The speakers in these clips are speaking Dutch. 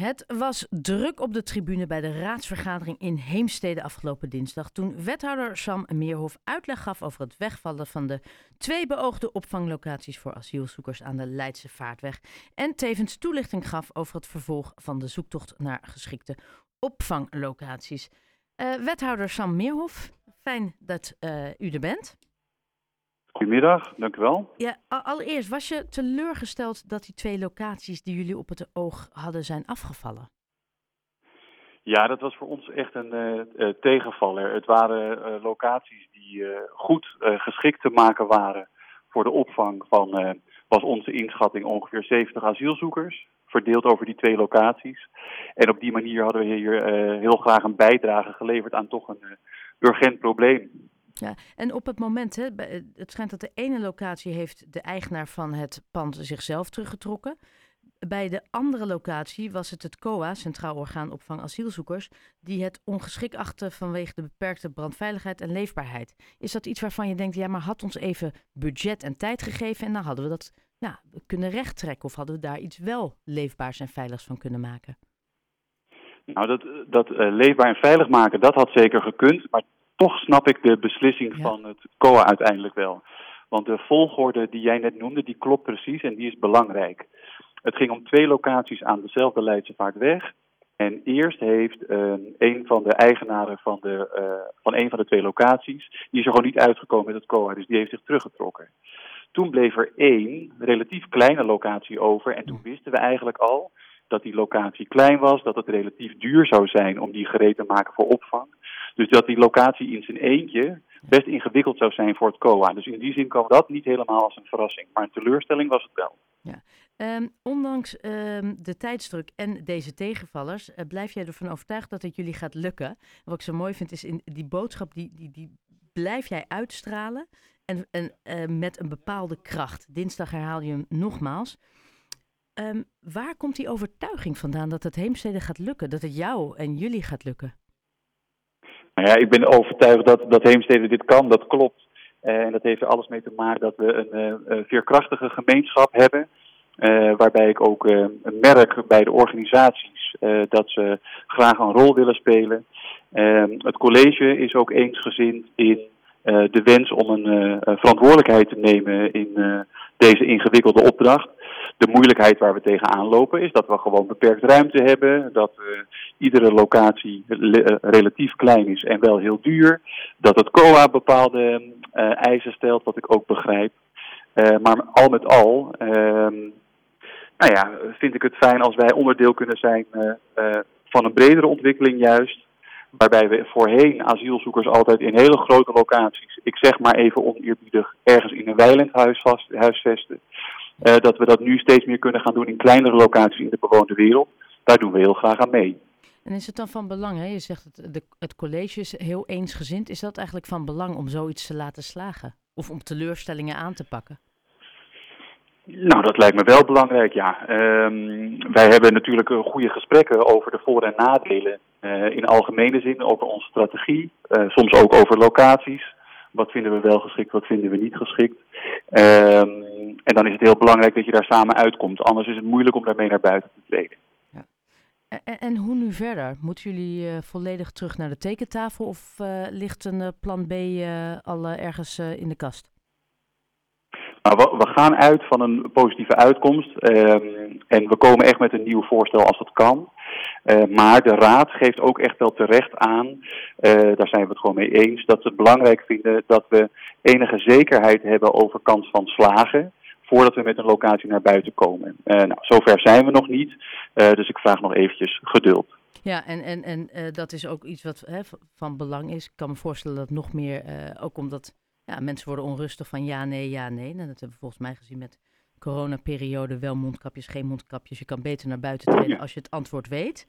Het was druk op de tribune bij de raadsvergadering in Heemstede afgelopen dinsdag. Toen wethouder Sam Meerhof uitleg gaf over het wegvallen van de twee beoogde opvanglocaties voor asielzoekers aan de Leidse Vaartweg. En tevens toelichting gaf over het vervolg van de zoektocht naar geschikte opvanglocaties. Uh, wethouder Sam Meerhof, fijn dat uh, u er bent. Goedemiddag, dank u wel. Ja, allereerst, was je teleurgesteld dat die twee locaties die jullie op het oog hadden zijn afgevallen? Ja, dat was voor ons echt een uh, tegenvaller. Het waren uh, locaties die goed geschikt te maken waren voor de opvang van, was onze inschatting, ongeveer 70 asielzoekers. Verdeeld over die twee locaties. En op die manier hadden we hier heel graag een bijdrage geleverd aan toch een urgent probleem. Ja, en op het moment, hè, het schijnt dat de ene locatie heeft de eigenaar van het pand zichzelf teruggetrokken. Bij de andere locatie was het het COA, Centraal Orgaan Opvang Asielzoekers, die het ongeschikt achtte vanwege de beperkte brandveiligheid en leefbaarheid. Is dat iets waarvan je denkt, ja, maar had ons even budget en tijd gegeven en dan hadden we dat ja, kunnen rechttrekken of hadden we daar iets wel leefbaars en veiligs van kunnen maken? Nou, dat, dat uh, leefbaar en veilig maken, dat had zeker gekund. Maar toch snap ik de beslissing van het COA uiteindelijk wel. Want de volgorde die jij net noemde, die klopt precies en die is belangrijk. Het ging om twee locaties aan dezelfde Leidse Vaartweg. En eerst heeft uh, een van de eigenaren van, de, uh, van een van de twee locaties, die is er gewoon niet uitgekomen met het COA, dus die heeft zich teruggetrokken. Toen bleef er één relatief kleine locatie over en toen wisten we eigenlijk al dat die locatie klein was, dat het relatief duur zou zijn om die gereed te maken voor opvang. Dus dat die locatie in zijn eentje best ingewikkeld zou zijn voor het COA. Dus in die zin kwam dat niet helemaal als een verrassing. Maar een teleurstelling was het wel. Ja. Um, ondanks um, de tijdsdruk en deze tegenvallers, uh, blijf jij ervan overtuigd dat het jullie gaat lukken. Wat ik zo mooi vind is in die boodschap, die, die, die blijf jij uitstralen. En, en uh, met een bepaalde kracht. Dinsdag herhaal je hem nogmaals. Um, waar komt die overtuiging vandaan dat het Heemstede gaat lukken? Dat het jou en jullie gaat lukken? Nou ja, ik ben overtuigd dat, dat Heemstede dit kan, dat klopt. Uh, en dat heeft er alles mee te maken dat we een uh, veerkrachtige gemeenschap hebben. Uh, waarbij ik ook merk bij de organisaties dat ze graag een rol willen spelen. Ehm, het college is ook eensgezind in de wens om een verantwoordelijkheid te nemen in deze ingewikkelde opdracht. De moeilijkheid waar we tegenaan lopen is dat we gewoon beperkt ruimte hebben. Dat uh, iedere locatie eh, relatief klein is en wel heel duur. Dat het COA bepaalde uh, eisen stelt, wat ik ook begrijp. Maar al met al ehm, nou ja, vind ik het fijn als wij onderdeel kunnen zijn van een bredere ontwikkeling juist. Waarbij we voorheen asielzoekers altijd in hele grote locaties, ik zeg maar even oneerbiedig, ergens in een weilandhuis vast, huisvesten. Uh, dat we dat nu steeds meer kunnen gaan doen in kleinere locaties in de bewoonde wereld. Daar doen we heel graag aan mee. En is het dan van belang, hè? je zegt het, de, het college is heel eensgezind, is dat eigenlijk van belang om zoiets te laten slagen? Of om teleurstellingen aan te pakken? Nou, dat lijkt me wel belangrijk, ja. Um, wij hebben natuurlijk goede gesprekken over de voor- en nadelen uh, in algemene zin, over onze strategie, uh, soms ook over locaties. Wat vinden we wel geschikt, wat vinden we niet geschikt. Um, en dan is het heel belangrijk dat je daar samen uitkomt. Anders is het moeilijk om daarmee naar buiten te treden. Ja. En, en, hoe nu verder? Moeten jullie uh, volledig terug naar de tekentafel of uh, ligt een uh, plan B al ergens in de kast? Nou, we, we, gaan uit van een positieve uitkomst um, en we komen echt met een nieuw voorstel als dat kan. Uh, maar de Raad geeft ook echt wel terecht aan, uh, daar zijn we het gewoon mee eens, dat ze het belangrijk vinden dat we enige zekerheid hebben over kans van slagen voordat we met een locatie naar buiten komen. Uh, nou, zover zijn we nog niet, dus ik vraag nog eventjes geduld. Ja, en, en, en dat is ook iets wat hè, van belang is. Ik kan me voorstellen dat nog meer, ook omdat ja, mensen worden onrustig van ja, nee, ja, nee. En dat hebben we volgens mij gezien met coronaperiode wel mondkapjes, geen mondkapjes. Je kan beter naar buiten treden als je het antwoord weet.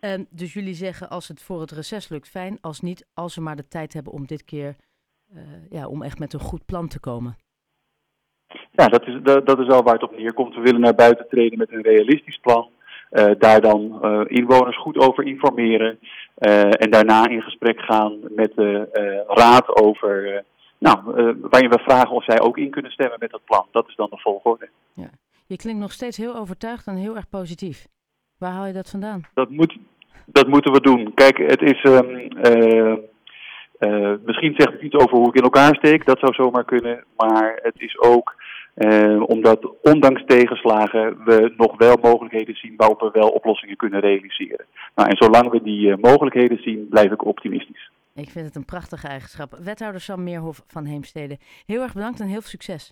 Um, dus jullie zeggen als het voor het reces lukt, fijn. Als niet, als we maar de tijd hebben om dit keer, uh, ja, om echt met een goed plan te komen. Ja, dat is, dat, dat is al waar het op neerkomt. We willen naar buiten treden met een realistisch plan. Uh, daar dan uh, inwoners goed over informeren. en daarna in gesprek gaan met de raad over nou, waarin we vragen of zij ook in kunnen stemmen met dat plan. Dat is dan de volgorde. Ja. Je klinkt nog steeds heel overtuigd en heel erg positief. Waar haal je dat vandaan? Dat, moet, dat moeten we doen. Kijk, het is. Uh, misschien zegt het iets over hoe ik in elkaar steek, dat zou zomaar kunnen. Maar het is ook uh, omdat ondanks tegenslagen we nog wel mogelijkheden zien waarop we wel oplossingen kunnen realiseren. Nou, en zolang we die uh, mogelijkheden zien, blijf ik optimistisch. Ik vind het een prachtige eigenschap. Wethouder Sam Meerhof van Heemstede, heel erg bedankt en heel veel succes.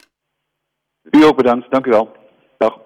U ook bedankt, dank u wel. Dag.